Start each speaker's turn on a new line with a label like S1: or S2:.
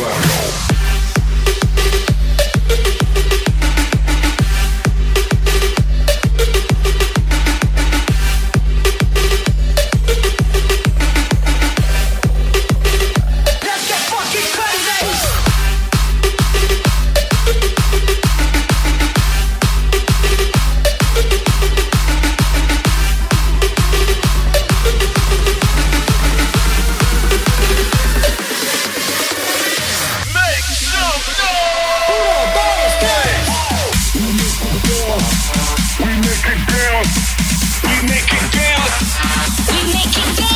S1: Wow.
S2: We make it dance.
S3: We make it dance.